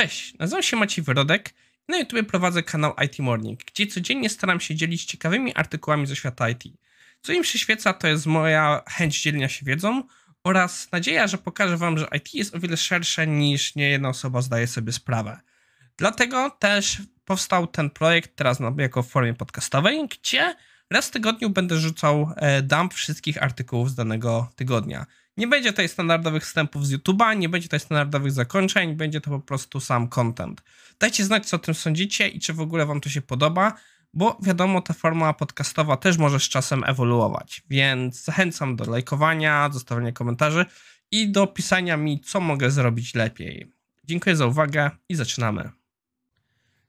Cześć, nazywam się Maciej Wyrodek i na YouTube prowadzę kanał IT Morning, gdzie codziennie staram się dzielić ciekawymi artykułami ze świata IT. Co im przyświeca, to jest moja chęć dzielenia się wiedzą oraz nadzieja, że pokażę Wam, że IT jest o wiele szersze niż nie jedna osoba zdaje sobie sprawę. Dlatego też powstał ten projekt teraz jako w formie podcastowej, gdzie raz w tygodniu będę rzucał e, dump wszystkich artykułów z danego tygodnia. Nie będzie tutaj standardowych wstępów z YouTube'a, nie będzie tutaj standardowych zakończeń, będzie to po prostu sam content. Dajcie znać, co o tym sądzicie i czy w ogóle Wam to się podoba, bo wiadomo, ta forma podcastowa też może z czasem ewoluować, więc zachęcam do lajkowania, zostawiania komentarzy i do pisania mi, co mogę zrobić lepiej. Dziękuję za uwagę i zaczynamy.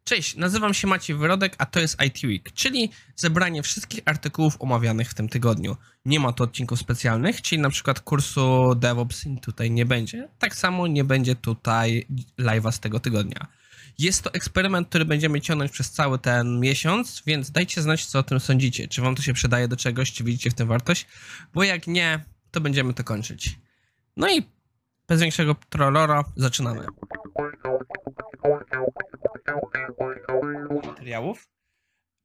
Cześć, nazywam się Maciej Wyrodek, a to jest IT Week, czyli zebranie wszystkich artykułów omawianych w tym tygodniu. Nie ma tu odcinków specjalnych, czyli na przykład kursu DevOps tutaj nie będzie. Tak samo nie będzie tutaj live'a z tego tygodnia. Jest to eksperyment, który będziemy ciągnąć przez cały ten miesiąc, więc dajcie znać, co o tym sądzicie. Czy wam to się przydaje do czegoś, czy widzicie w tym wartość, bo jak nie, to będziemy to kończyć. No i bez większego trollora zaczynamy materiałów.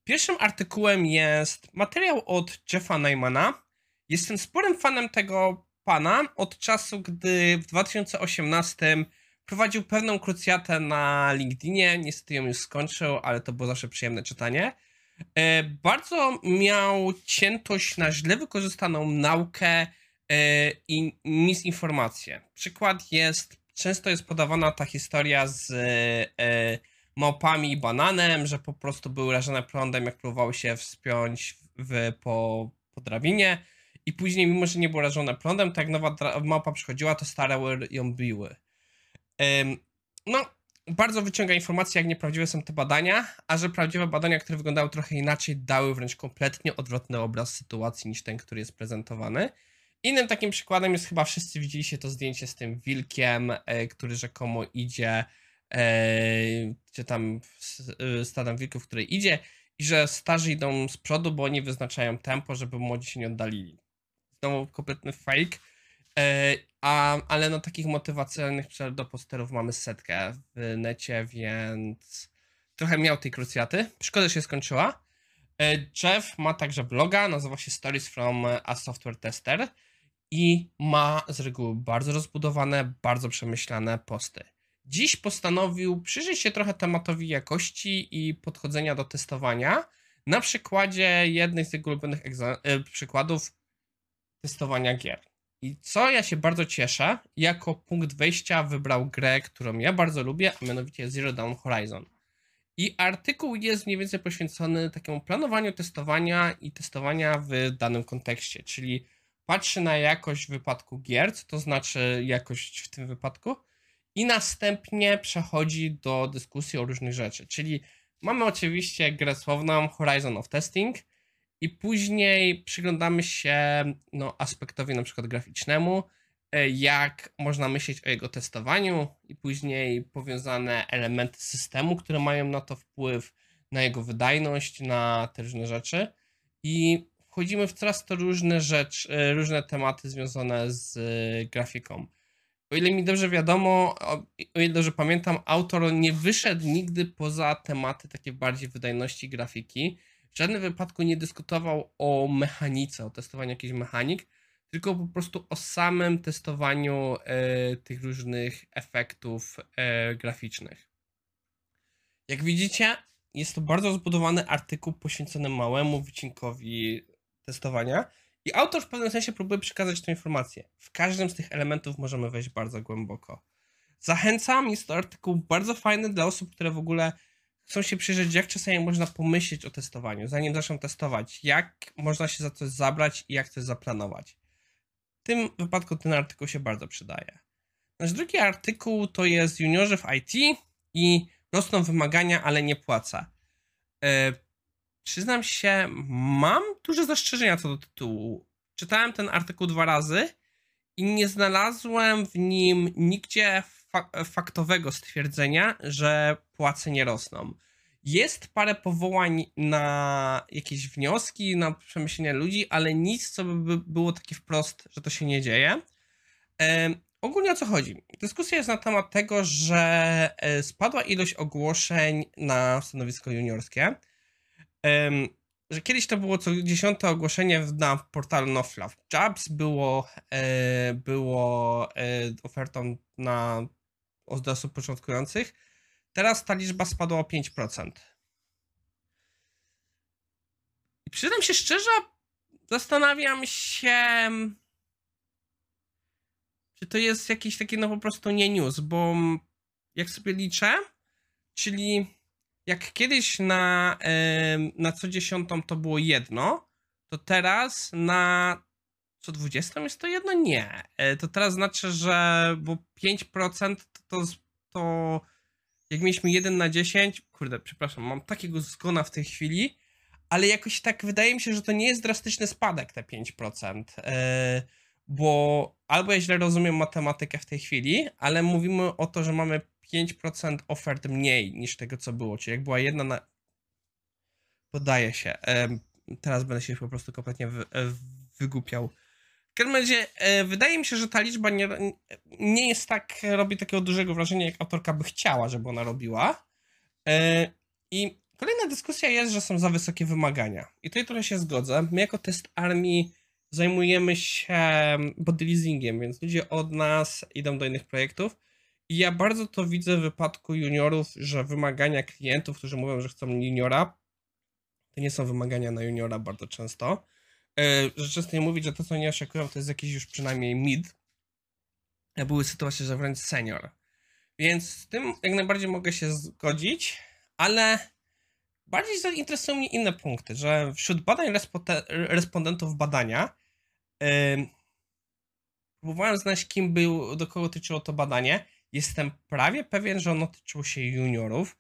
Pierwszym artykułem jest materiał od Jeffa Neymana. Jestem sporym fanem tego pana od czasu, gdy w 2018 prowadził pewną krucjatę na LinkedInie. Niestety ją już skończył, ale to było zawsze przyjemne czytanie. E, bardzo miał ciętość na źle wykorzystaną naukę i misinformację. Przykład jest, często jest podawana ta historia z e, małpami i bananem, że po prostu były rażone prądem, jak próbowały się wspiąć w, po, po drabinie. I później, mimo że nie było rażone prądem, tak nowa małpa przychodziła, to stare ją biły. No, bardzo wyciąga informacje, jak nieprawdziwe są te badania, a że prawdziwe badania, które wyglądały trochę inaczej, dały wręcz kompletnie odwrotny obraz sytuacji niż ten, który jest prezentowany. Innym takim przykładem jest chyba wszyscy widzieliście to zdjęcie z tym wilkiem, e, który rzekomo idzie e, czy tam y, stadem wilków, w której idzie i że starzy idą z przodu, bo oni wyznaczają tempo, żeby młodzi się nie oddalili. Znowu kompletny fake. E, a, ale no takich motywacyjnych do posterów mamy setkę w necie, więc trochę miał tej krucjaty. Szkoda, że się skończyła. E, Jeff ma także bloga, nazywa się Stories from a Software Tester i ma z reguły bardzo rozbudowane, bardzo przemyślane posty. Dziś postanowił przyjrzeć się trochę tematowi jakości i podchodzenia do testowania na przykładzie jednych z jego ulubionych e, przykładów testowania gier. I co ja się bardzo cieszę, jako punkt wejścia wybrał grę, którą ja bardzo lubię, a mianowicie Zero Dawn Horizon. I artykuł jest mniej więcej poświęcony takiemu planowaniu testowania i testowania w danym kontekście, czyli patrzy na jakość w wypadku gier, co to znaczy jakość w tym wypadku, i następnie przechodzi do dyskusji o różnych rzeczy. Czyli mamy oczywiście grę słowną Horizon of Testing i później przyglądamy się no, aspektowi na przykład graficznemu, jak można myśleć o jego testowaniu i później powiązane elementy systemu, które mają na to wpływ, na jego wydajność, na te różne rzeczy. I wchodzimy w coraz to różne rzeczy, e, różne tematy związane z grafiką o ile mi dobrze wiadomo, o, ile dobrze pamiętam, autor nie wyszedł nigdy poza tematy takie bardziej wydajności grafiki. W żadnym wypadku nie dyskutował o mechanice, o testowaniu jakichś mechanik, tylko po prostu o samym testowaniu e, tych różnych efektów e, graficznych. Jak widzicie, jest to bardzo zbudowany artykuł poświęcony małemu wycinkowi testowania. I autor w pewnym sensie próbuje przekazać tę informację. W każdym z tych elementów możemy wejść bardzo głęboko. Zachęcam, jest to artykuł bardzo fajny dla osób, które w ogóle chcą się przyjrzeć, jak czasami można pomyśleć o testowaniu, zanim zaczną testować, jak można się za coś zabrać i jak coś zaplanować. W tym wypadku ten artykuł się bardzo przydaje. Nasz drugi artykuł to jest juniorzy w IT i rosną wymagania, ale nie płaca. E, przyznam się, mam duże zastrzeżenia co do tytułu. Czytałem ten artykuł dwa razy i nie znalazłem w nim nigdzie fa faktowego stwierdzenia, że płace nie rosną. Jest parę powołań na jakieś wnioski, na przemyślenia ludzi, ale nic, co by było takie wprost, że to się nie dzieje. ogólnie o co chodzi? Dyskusja jest na temat tego, że e, spadła ilość ogłoszeń na stanowisko juniorskie. Że kiedyś to było co dziesiąte ogłoszenie na portalu NoFluff. Jobs było, e, było ofertą na od osób początkujących. Teraz ta liczba spadła o 5%. I przyznam się szczerze, zastanawiam się, czy to jest jakiś taki no po prostu nie news, bo jak sobie liczę, czyli jak kiedyś na, na co dziesiątą to było jedno, to teraz na co dwudziestą jest to jedno? Nie. E, to teraz znaczy, że bo 5% to, to, to jak mieliśmy 1 na 10, kurde, przepraszam, mam takiego zgona w tej chwili, ale jakoś tak wydaje mi się, że to nie jest drastyczny spadek te 5%, e, bo albo ja źle rozumiem matematykę w tej chwili, ale mówimy o to, że mamy 5% ofert mniej niż tego, co było, czyli jak była jedna na... Podaje się. Teraz będę się po prostu kompletnie wygłupiał. Każdym razie e, wydaje mi się, że ta liczba nie, nie jest tak, robi takiego dużego wrażenia, jak autorka by chciała, żeby ona robiła. E, I kolejna dyskusja jest, że są za wysokie wymagania. I tutaj trochę się zgodzę. My jako test armii zajmujemy się body leasingiem, więc ludzie od nas idą do innych projektów. I ja bardzo to widzę w wypadku juniorów, że wymagania klientów, którzy mówią, że chcą juniora, to nie są wymagania na juniora bardzo często. E, nie mówić, że to, co nie oczekują, to jest jakiś już przynajmniej mid. Były sytuacje, że wręcz senior. Więc z tym jak najbardziej mogę się zgodzić, ale bardziej zainteresują mnie inne punkty, że wśród badań respondentów badania yy, próbowałem znaleźć, kim był, do kogo tyczyło to badanie. Jestem prawie pewien, że ono tyczyło się juniorów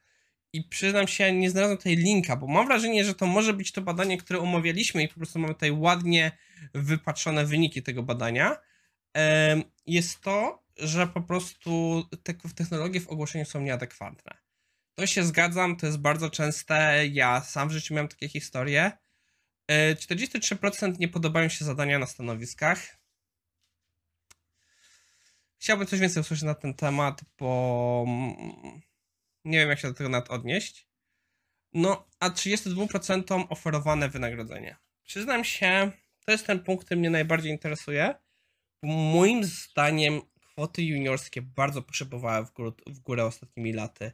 i przyznam się, nie znalazłem tutaj linka, bo mam wrażenie, że to może być to badanie, które omawialiśmy i po prostu mamy tutaj ładnie wypatrzone wyniki tego badania. Jest to, że po prostu te technologie w ogłoszeniu są nieadekwatne. To się zgadzam, to jest bardzo częste. Ja sam w życiu miałem takie historie. 43% e, nie podobają się zadania na stanowiskach. Chciałbym coś więcej usłyszeć na ten temat, bo nie wiem, jak się do tego nawet odnieść. No, a 32% oferowane wynagrodzenie. Przyznam się, to jest ten punkt, który mnie najbardziej interesuje. Bo moim zdaniem kwoty juniorskie bardzo poszybowały w górę, w górę ostatnimi laty.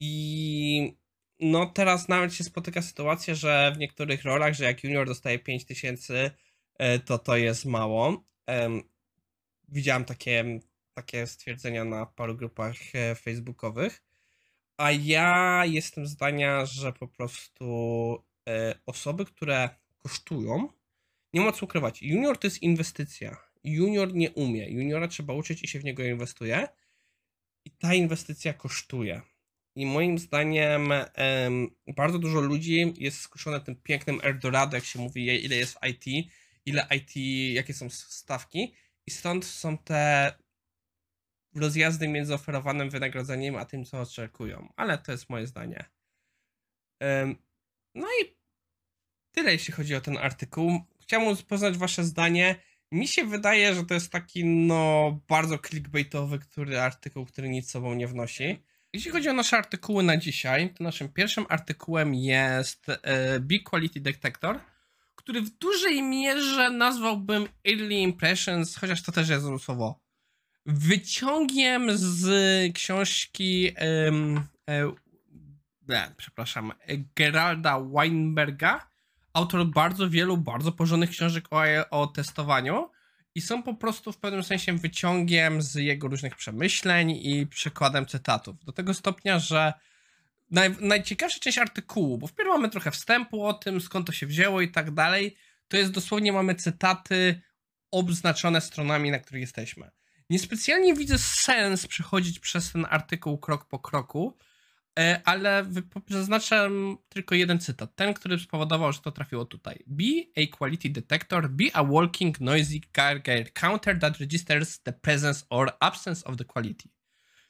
I no teraz nawet się spotyka sytuacja, że w niektórych rolach, że jak junior dostaje 5000, e, to to jest mało. Widziałem takie, takie stwierdzenia na paru grupach e, facebookowych. A ja jestem zdania, że po prostu e, osoby, które kosztują, nie ma co ukrywać. Junior to jest inwestycja. Junior nie umie. Juniora trzeba uczyć i się w niego inwestuje. I ta inwestycja kosztuje. I moim zdaniem bardzo dużo ludzi jest skuszone tym pięknym Eldorado, jak się mówi, ile jest IT, ile IT, jakie są stawki. I stąd są te rozjazdy między oferowanym wynagrodzeniem a tym, co oczekują. Ale to jest moje zdanie. No i tyle, jeśli chodzi o ten artykuł. Chciałbym poznać Wasze zdanie. Mi się wydaje, że to jest taki, no, bardzo clickbaitowy który artykuł, który nic sobą nie wnosi. Jeśli chodzi o nasze artykuły na dzisiaj, to naszym pierwszym artykułem jest e, Big Quality Detector, który w dużej mierze nazwałbym Early Impressions, chociaż to też jest słowo wyciągiem z książki um, e, przepraszam, Geralda Weinberga, autor bardzo wielu, bardzo porządnych książek o, o testowaniu i są po prostu w pewnym sensie wyciągiem z jego różnych przemyśleń i przykładem cytatów. Do tego stopnia, że naj, najciekawsza część artykułu, bo wpierw mamy trochę wstępu o tym, skąd to się wzięło i tak dalej, to jest dosłownie mamy cytaty obznaczone stronami, na których jesteśmy. Niespecjalnie widzę sens przechodzić przez ten artykuł krok po kroku, e, ale zaznaczam tylko jeden cytat. Ten, który spowodował, że to trafiło tutaj. Be a quality detector, be a walking noisy counter that registers the presence or absence of the quality.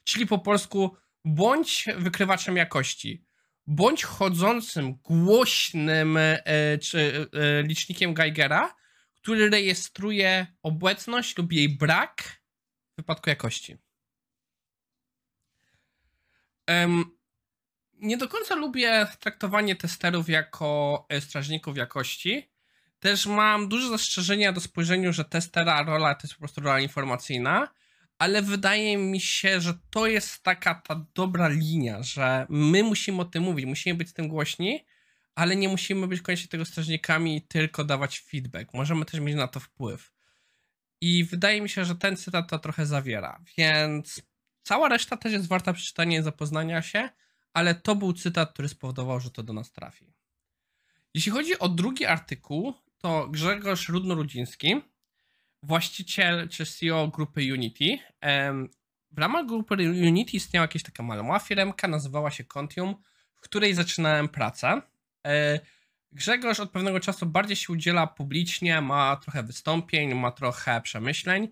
Czyli po polsku bądź wykrywaczem jakości, bądź chodzącym, głośnym e, czy, e, licznikiem Geigera, który rejestruje obecność lub jej brak wypadku jakości. Nie do końca lubię traktowanie testerów jako e, strażników jakości. Też mam duże zastrzeżenia do spojrzenia, że testera rola to jest po prostu rola informacyjna, ale wydaje mi się, że to jest taka ta dobra linia, że my musimy o tym mówić, musimy być z tym głośni, ale nie musimy być koniecznie tego strażnikami i tylko dawać feedback. Możemy też mieć na to wpływ. I wydaje mi się, że ten cytat to trochę zawiera, więc cała reszta też jest warta przeczytania i zapoznania się, ale to był cytat, który spowodował, że to do nas trafi. Jeśli chodzi o drugi artykuł, to Grzegorz Rudno-Rudziński, właściciel czy CEO grupy Unity. W ramach grupy Unity istniała jakaś taka mała firmka, nazywała się Contium, w której zaczynałem pracę. Grzegorz od pewnego czasu bardziej się udziela publicznie, ma trochę wystąpień, ma trochę przemyśleń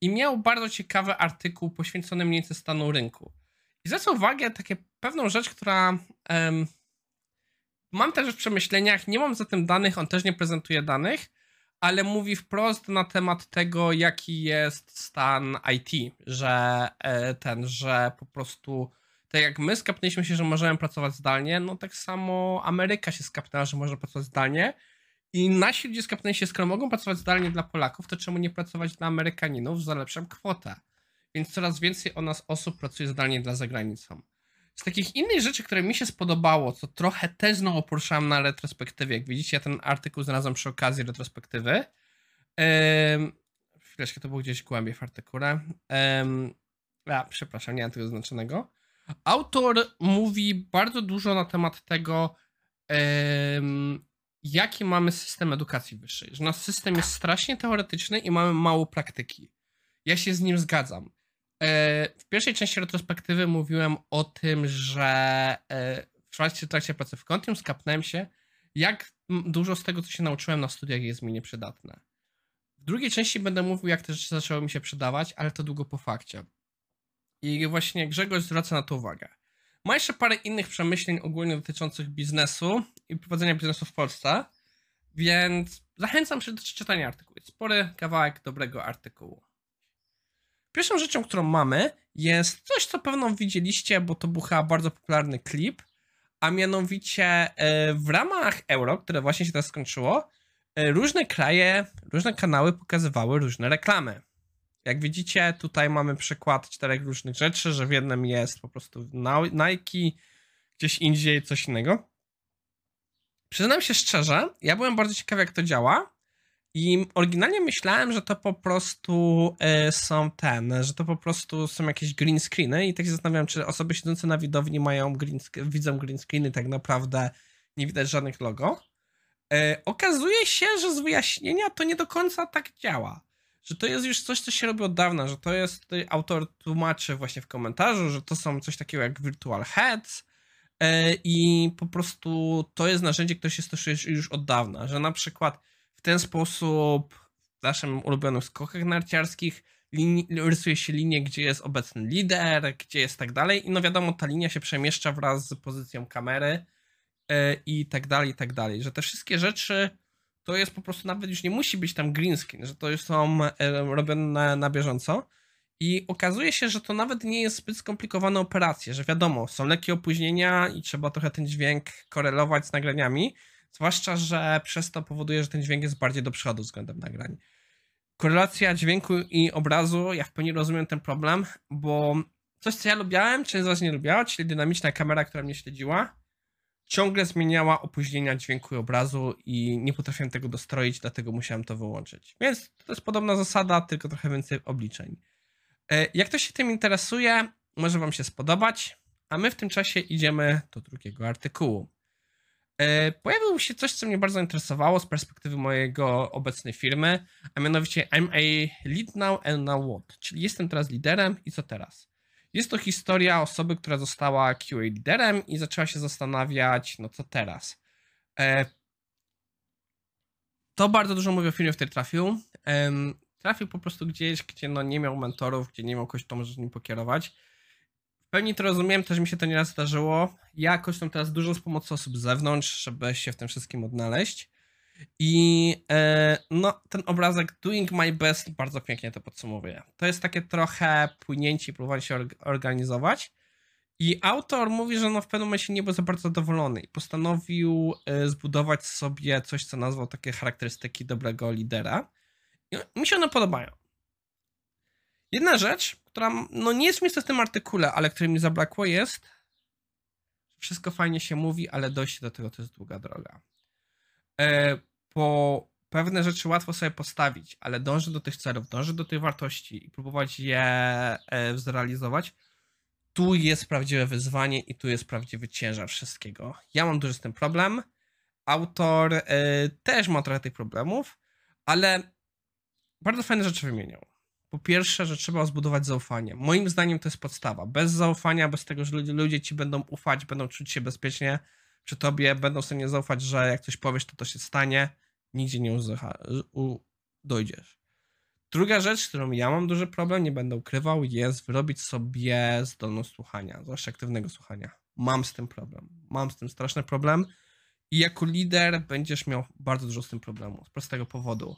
i miał bardzo ciekawy artykuł poświęcony mniej więcej stanu rynku. I zwracam uwagę takie pewną rzecz, która mam też w przemyśleniach, nie mam za tym danych, on też nie prezentuje danych, ale mówi wprost na temat tego, jaki jest stan IT, że e, ten, że po prostu tak jak my skapnęliśmy się, że możemy pracować zdalnie, no tak samo Ameryka się skapnęła, że można pracować zdalnie i nasi ludzie skapnęli się, skoro mogą pracować zdalnie dla Polaków, to czemu nie pracować dla Amerykaninów za lepszą kwotę? Więc coraz więcej o nas osób pracuje zdalnie dla zagranicą. Z takich innych rzeczy, które mi się spodobało, co trochę też znowu poruszałem na retrospektywie, jak widzicie, ja ten artykuł znalazłem przy okazji retrospektywy. Um, chwileczkę, to było gdzieś głębiej w artykule. Um, a, przepraszam, nie mam tego zaznaczonego. Autor mówi bardzo dużo na temat tego, jaki mamy system edukacji wyższej. Że nasz system jest strasznie teoretyczny i mamy mało praktyki. Ja się z nim zgadzam. E, w pierwszej części retrospektywy mówiłem o tym, że e, w trakcie, pracy w Contium skapnąłem się, jak dużo z tego, co się nauczyłem na studiach jest mi nieprzydatne. W drugiej części będę mówił, jak te rzeczy zaczęły mi się przydawać, ale to długo po fakcie. I właśnie Grzegorz zwraca na to uwagę. Ma jeszcze parę innych przemyśleń ogólnie dotyczących biznesu i prowadzenia biznesu w Polsce, więc zachęcam się do czytania artykułu. Jest spory kawałek dobrego artykułu. Pierwszą rzeczą, którą mamy, jest coś, co pewno widzieliście, bo to był bardzo popularny klip, a mianowicie e, w ramach Euro, które właśnie się teraz skończyło, e, różne kraje, różne kanały pokazywały różne reklamy. Jak widzicie, tutaj mamy przykład czterech różnych rzeczy, że w jednym jest po prostu Nike, gdzieś indziej coś innego. Przyznam się szczerze, ja byłem bardzo ciekawy, jak to działa. I oryginalnie myślałem, że to po prostu y, są ten, że to po prostu są jakieś green screeny i tak się zastanawiam, czy osoby siedzące na widowni mają green, widzą green screeny, tak naprawdę nie widać żadnych logo. Y, okazuje się, że z wyjaśnienia to nie do końca tak działa że to jest już coś, co się robi od dawna, że to jest, autor tłumaczy właśnie w komentarzu, że to są coś takiego jak virtual heads e, i po prostu to jest narzędzie, które się stosuje już od dawna, że na przykład w ten sposób w naszym ulubionym skokach narciarskich rysuje się linię, gdzie jest obecny lider, gdzie jest tak dalej i no wiadomo, ta linia się przemieszcza wraz z pozycją kamery e, i tak dalej, i tak dalej, że te wszystkie rzeczy to jest po prostu nawet już nie musi być tam green screen, że to już są e, robione na, na bieżąco. I okazuje się, że to nawet nie jest zbyt skomplikowana operacja, że wiadomo, są lekkie opóźnienia i trzeba trochę ten dźwięk korelować z nagraniami, zwłaszcza, że przez to powoduje, że ten dźwięk jest bardziej do przodu względem nagrań. Korelacja dźwięku i obrazu, ja w pełni rozumiem ten problem, bo coś, co ja lubiałem, część z was nie lubiała, czyli dynamiczna kamera, która mnie śledziła, ciągle zmieniała opóźnienia dźwięku i obrazu i nie potrafiłem tego dostroić, dlatego musiałem to wyłączyć. Więc to jest podobna zasada, tylko trochę więcej obliczeń. E, jak ktoś się tym interesuje, może Wam się spodobać, a my w tym czasie idziemy do drugiego artykułu. E, pojawiło się coś, co mnie bardzo interesowało z perspektywy mojego obecnej firmy, a mianowicie I'm a lead now and now what, czyli jestem teraz liderem i co teraz? Jest to historia osoby, która została QA liderem i zaczęła się zastanawiać, no co teraz. E, to bardzo dużo mówi o firmie, w której trafił. E, trafił po prostu gdzieś, gdzie no nie miał mentorów, gdzie nie miał kogoś, kto może nim pokierować. W pełni to rozumiem, też mi się to nieraz zdarzyło. Ja korzystam teraz dużo z pomocy osób z zewnątrz, żeby się w tym wszystkim odnaleźć. I e, no, ten obrazek Doing My Best bardzo pięknie to podsumowuje. To jest takie trochę płynięcie i próbowanie się organizować. I autor mówi, że no w pewnym momencie nie był za bardzo zadowolony i postanowił e, zbudować sobie coś, co nazwał takie charakterystyki dobrego lidera. I mi się one podobają. Jedna rzecz, która no nie jest miejsce w tym artykule, ale której mi zabrakło jest wszystko fajnie się mówi, ale dojście do tego to jest długa droga. E, po pewne rzeczy łatwo sobie postawić, ale dążyć do tych celów, dążyć do tych wartości i próbować je e, zrealizować, tu jest prawdziwe wyzwanie i tu jest prawdziwy ciężar wszystkiego. Ja mam duży z tym problem. Autor e, też ma trochę tych problemów, ale bardzo fajne rzeczy wymieniał. Po pierwsze, że trzeba zbudować zaufanie. Moim zdaniem to jest podstawa. Bez zaufania, bez tego, że ludzie ci będą ufać, będą czuć się bezpiecznie przy tobie, będą sobie nie zaufać, że jak coś powiesz, to to się stanie, nigdzie nie uzycha, u, dojdziesz. Druga rzecz, którą ja mam duży problem, nie będę ukrywał, jest wyrobić sobie zdolność słuchania, zwłaszcza aktywnego słuchania. Mam z tym problem. Mam z tym straszny problem i jako lider będziesz miał bardzo dużo z tym problemu. Z prostego powodu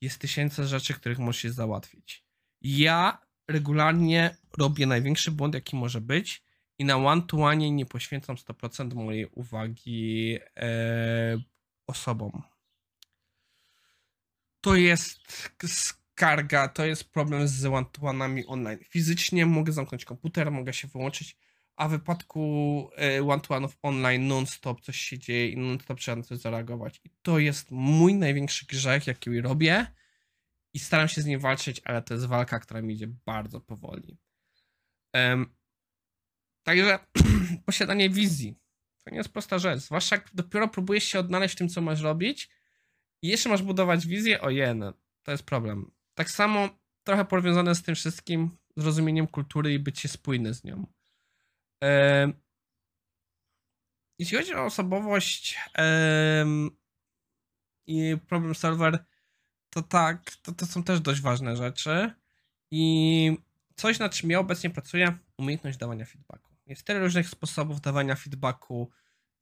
jest tysiące rzeczy, których możesz załatwić. Ja regularnie robię największy błąd, jaki może być i na one-to-one nie poświęcam 100% mojej uwagi e, osobom. To jest skarga, to jest problem z one-to-one'ami online. Fizycznie mogę zamknąć komputer, mogę się wyłączyć, a w wypadku e, one-to-one'ów online non-stop coś się dzieje i non-stop trzeba na coś zareagować. I to jest mój największy grzech, jaki robię i staram się z nim walczyć, ale to jest walka, która mi idzie bardzo powoli. Um, także posiadanie wizji to nie jest prosta rzecz, zwłaszcza jak dopiero próbujesz się odnaleźć w tym, co masz robić i jeszcze masz budować wizję, ojej, no, to jest problem. Tak samo trochę powiązane z tym wszystkim, zrozumieniem kultury i bycie spójny z nią. Jeśli chodzi o osobowość i problem serwer, to tak, to, to są też dość ważne rzeczy. I coś, nad czym ja obecnie pracuję, umiejętność dawania feedbacku. Jest tyle różnych sposobów dawania feedbacku,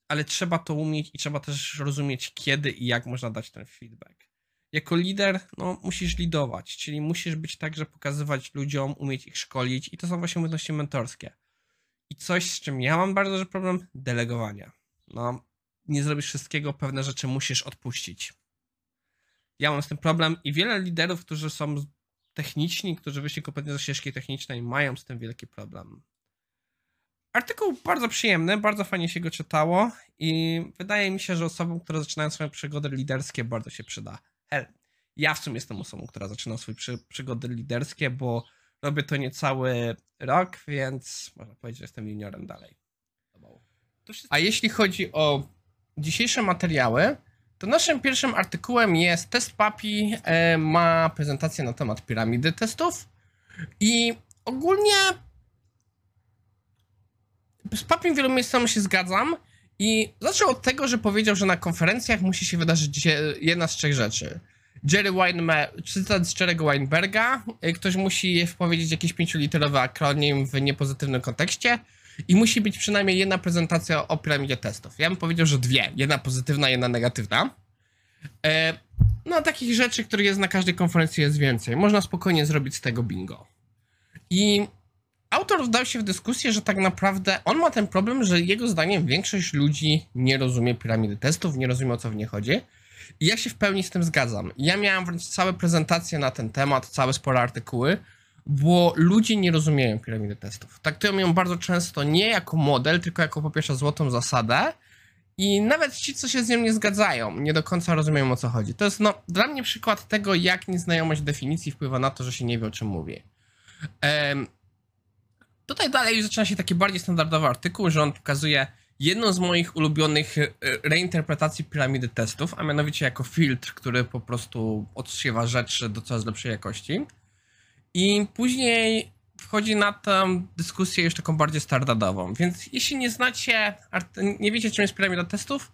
ale trzeba to umieć i trzeba też rozumieć, kiedy i jak można dać ten feedback. Jako lider, no, musisz lidować, czyli musisz być tak, że pokazywać ludziom, umieć ich szkolić, i to są właśnie umiejętności mentorskie. I coś, z czym ja mam bardzo duży problem, delegowania. No, nie zrobisz wszystkiego, pewne rzeczy musisz odpuścić. Ja mam z tym problem i wiele liderów, którzy są techniczni, którzy wyszli kompletnie ze ścieżki technicznej, mają z tym wielki problem. Artykuł bardzo przyjemny, bardzo fajnie się go czytało i wydaje mi się, że osobom, które zaczynają swoje przygody liderskie, bardzo się przyda. Hell, ja w sumie jestem osobą, która zaczyna swoje przy, przygody liderskie, bo robię to niecały rok, więc można powiedzieć, że jestem juniorem dalej. A jeśli chodzi o dzisiejsze materiały, to naszym pierwszym artykułem jest test PAPI, e, ma prezentację na temat piramidy testów i ogólnie z PAPI w wielu miejscach się zgadzam i zaczął od tego, że powiedział, że na konferencjach musi się wydarzyć jedna z trzech rzeczy. Jerry Weinberg, cytat z Jerry'ego Weinberga, e, ktoś musi wpowiedzieć jakiś pięcioliterowy akronim w niepozytywnym kontekście, i musi być przynajmniej jedna prezentacja o piramidzie testów. Ja bym powiedział, że dwie. Jedna pozytywna, jedna negatywna. E, no, takich rzeczy, których jest na każdej konferencji jest więcej. Można spokojnie zrobić z tego bingo. I autor wdał się w dyskusję, że tak naprawdę on ma ten problem, że jego zdaniem większość ludzi nie rozumie piramidy testów, nie rozumie o co w nie chodzi. I ja się w pełni z tym zgadzam. Ja miałem wręcz całe prezentacje na ten temat, całe spore artykuły, bo ludzie nie rozumieją piramidy testów. Traktują ją bardzo często nie jako model, tylko jako po pierwsze złotą zasadę i nawet ci, co się z nią nie zgadzają, nie do końca rozumieją o co chodzi. To jest no, dla mnie przykład tego, jak nieznajomość definicji wpływa na to, że się nie wie o czym mówi. Um, tutaj dalej zaczyna się taki bardziej standardowy artykuł, że on pokazuje jedną z moich ulubionych e, reinterpretacji piramidy testów, a mianowicie jako filtr, który po prostu odsiewa rzeczy do coraz lepszej jakości. I później wchodzi na tę dyskusję już taką bardziej standardową. Więc jeśli nie znacie, nie wiecie czym jest piramida testów,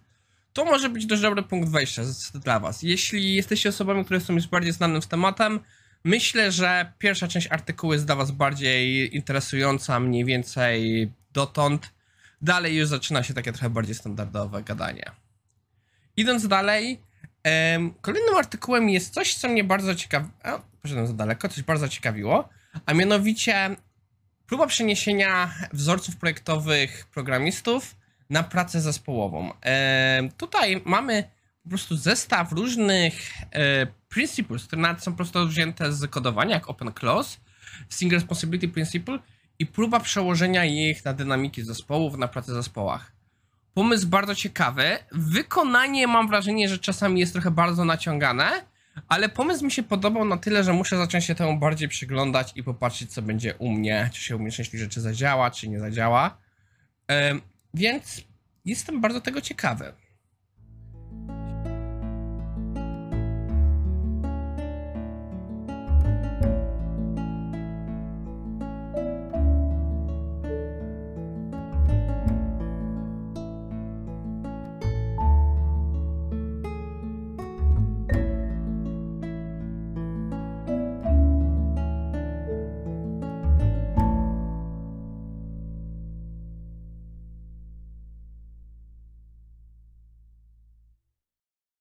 to może być dość dobry punkt wejścia dla Was. Jeśli jesteście osobami, które są już bardziej znanym z tematem, myślę, że pierwsza część artykułu jest dla Was bardziej interesująca, mniej więcej dotąd. Dalej już zaczyna się takie trochę bardziej standardowe gadanie. Idąc dalej, Em, Kolejnym artykułem jest coś, co mnie bardzo ciekawi... Poszedłem za daleko, coś bardzo ciekawiło, a mianowicie próba przeniesienia wzorców projektowych programistów na pracę zespołową. Em, Tutaj mamy po prostu zestaw różnych e, principles, które nawet są po prostu wzięte z kodowania, jak Open Clause, Single Responsibility Principle i próba przełożenia ich na dynamiki zespołów, na pracę w zespołach. Pomysł bardzo ciekawy. Wykonanie mam wrażenie, że czasami jest trochę bardzo naciągane, ale pomysł mi się podobał na tyle, że muszę zacząć się temu bardziej przyglądać i popatrzeć, co będzie u mnie, czy się u mnie część rzeczy zadziała, czy nie zadziała. Em, więc jestem bardzo tego ciekawy.